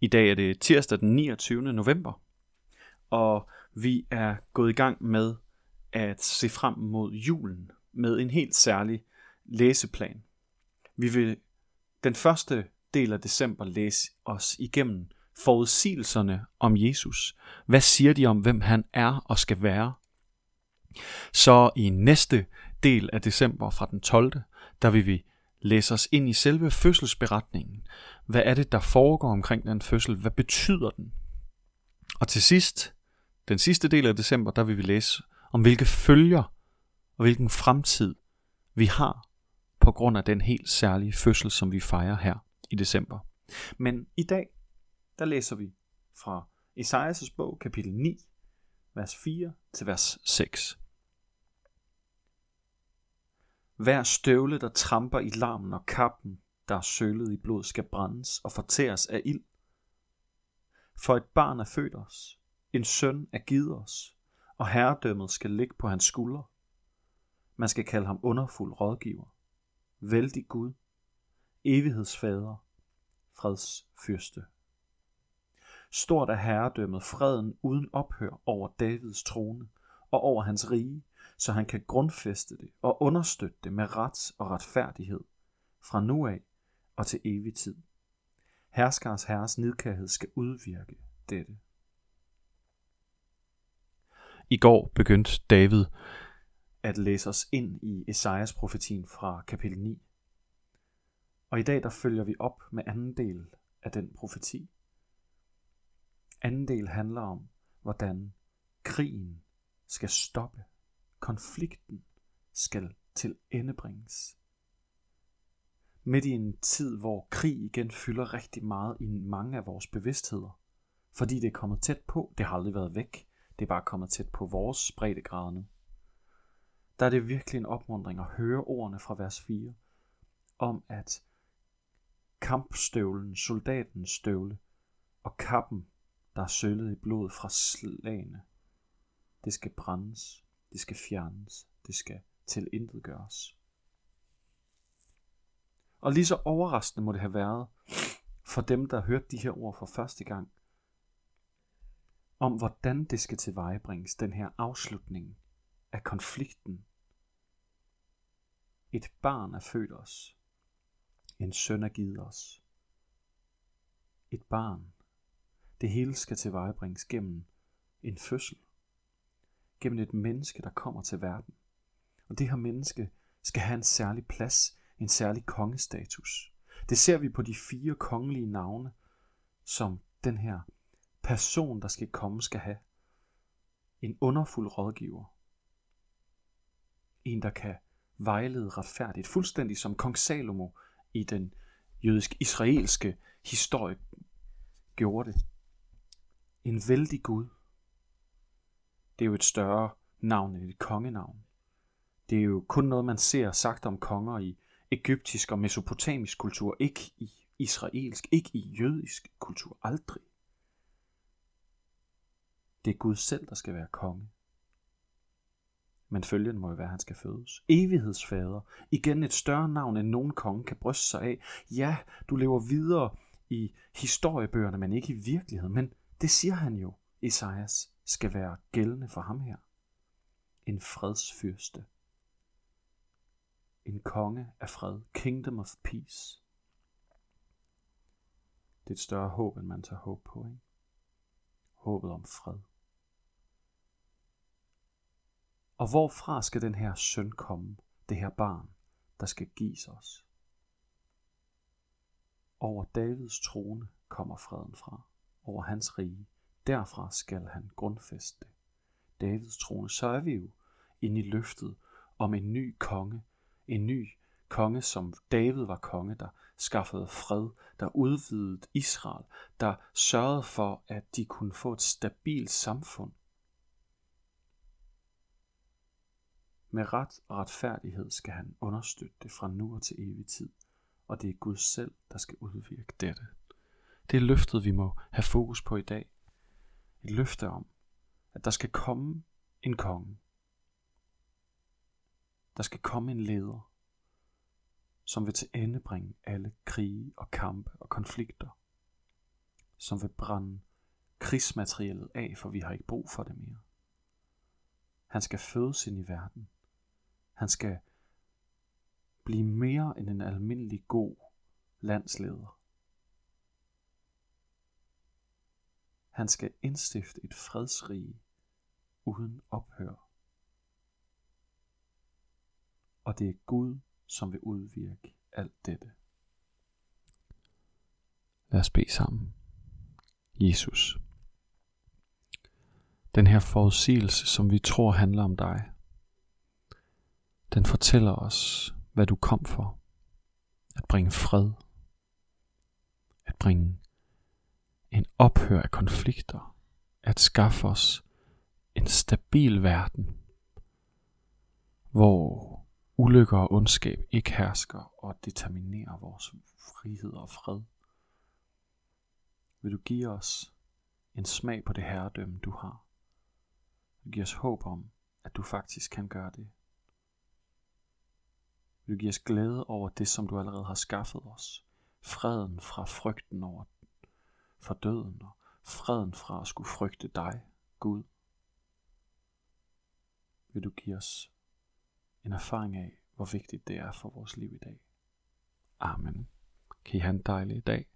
I dag er det tirsdag den 29. november, og vi er gået i gang med at se frem mod julen med en helt særlig læseplan. Vi vil den første del af december læse os igennem forudsigelserne om Jesus. Hvad siger de om, hvem han er og skal være? Så i næste del af december fra den 12. der vil vi læse os ind i selve fødselsberetningen. Hvad er det, der foregår omkring den fødsel? Hvad betyder den? Og til sidst, den sidste del af december, der vil vi læse om hvilke følger og hvilken fremtid vi har på grund af den helt særlige fødsel, som vi fejrer her i december. Men i dag, der læser vi fra Esajas' bog, kapitel 9, vers 4 til vers 6. Hver støvle, der tramper i larmen og kappen, der er sølet i blod, skal brændes og fortæres af ild. For et barn er født os, en søn er givet os, og herredømmet skal ligge på hans skuldre. Man skal kalde ham underfuld rådgiver, vældig Gud, evighedsfader, freds fyrste. Stort er herredømmet freden uden ophør over Davids trone og over hans rige, så han kan grundfæste det og understøtte det med ret og retfærdighed fra nu af og til evig tid. Herskers herres nidkærhed skal udvirke dette. I går begyndte David at læse os ind i Esajas profetien fra kapitel 9. Og i dag der følger vi op med anden del af den profeti. Anden del handler om, hvordan krigen skal stoppe. Konflikten skal til endebringes. Midt i en tid, hvor krig igen fylder rigtig meget i mange af vores bevidstheder. Fordi det er kommet tæt på, det har aldrig været væk. Det er bare kommet tæt på vores breddegrad nu. Der er det virkelig en opmundring at høre ordene fra vers 4 om, at kampstøvlen, soldatens støvle og kappen, der er søllet i blod fra slagene, det skal brændes, det skal fjernes, det skal til intet gøres. Og lige så overraskende må det have været for dem, der hørte de her ord for første gang, om hvordan det skal tilvejebringes, den her afslutning af konflikten. Et barn er født os. En søn er givet os. Et barn. Det hele skal tilvejebringes gennem en fødsel. Gennem et menneske, der kommer til verden. Og det her menneske skal have en særlig plads, en særlig kongestatus. Det ser vi på de fire kongelige navne, som den her person, der skal komme, skal have. En underfuld rådgiver. En, der kan vejlede retfærdigt, fuldstændig som kong Salomo i den jødisk-israelske historie gjorde det. En vældig Gud. Det er jo et større navn end et kongenavn. Det er jo kun noget, man ser sagt om konger i egyptisk og mesopotamisk kultur, ikke i israelsk, ikke i jødisk kultur, aldrig. Det er Gud selv, der skal være konge. Men følgen må jo være, at han skal fødes. Evighedsfader. Igen et større navn, end nogen konge kan bryste sig af. Ja, du lever videre i historiebøgerne, men ikke i virkeligheden. Men det siger han jo, Esajas, skal være gældende for ham her. En fredsfyrste. En konge af fred. Kingdom of peace. Det er et større håb, end man tager håb på, ikke? Håbet om fred. Og hvorfra skal den her søn komme, det her barn, der skal gives os? Over Davids trone kommer freden fra, over hans rige. Derfra skal han grundfæste det. Davids trone, så er vi jo inde i løftet om en ny konge, en ny konge, som David var konge, der skaffede fred, der udvidede Israel, der sørgede for, at de kunne få et stabilt samfund, Med ret og retfærdighed skal han understøtte det fra nu og til evig tid, og det er Gud selv, der skal udvirke dette. Det er løftet, vi må have fokus på i dag. Et løfte om, at der skal komme en konge. Der skal komme en leder, som vil til ende bringe alle krige og kampe og konflikter. som vil brænde krigsmaterialet af, for vi har ikke brug for det mere. Han skal fødes ind i verden. Han skal blive mere end en almindelig god landsleder. Han skal indstifte et fredsrige uden ophør. Og det er Gud, som vil udvirke alt dette. Lad os bede sammen. Jesus. Den her forudsigelse, som vi tror handler om dig, den fortæller os, hvad du kom for. At bringe fred. At bringe en ophør af konflikter. At skaffe os en stabil verden, hvor ulykker og ondskab ikke hersker og determinerer vores frihed og fred. Vil du give os en smag på det herredømme, du har? Vil du give os håb om, at du faktisk kan gøre det? Vil du give os glæde over det, som du allerede har skaffet os? Freden fra frygten over for døden og freden fra at skulle frygte dig, Gud. Vil du give os en erfaring af, hvor vigtigt det er for vores liv i dag. Amen. Kan I have en dejlig dag.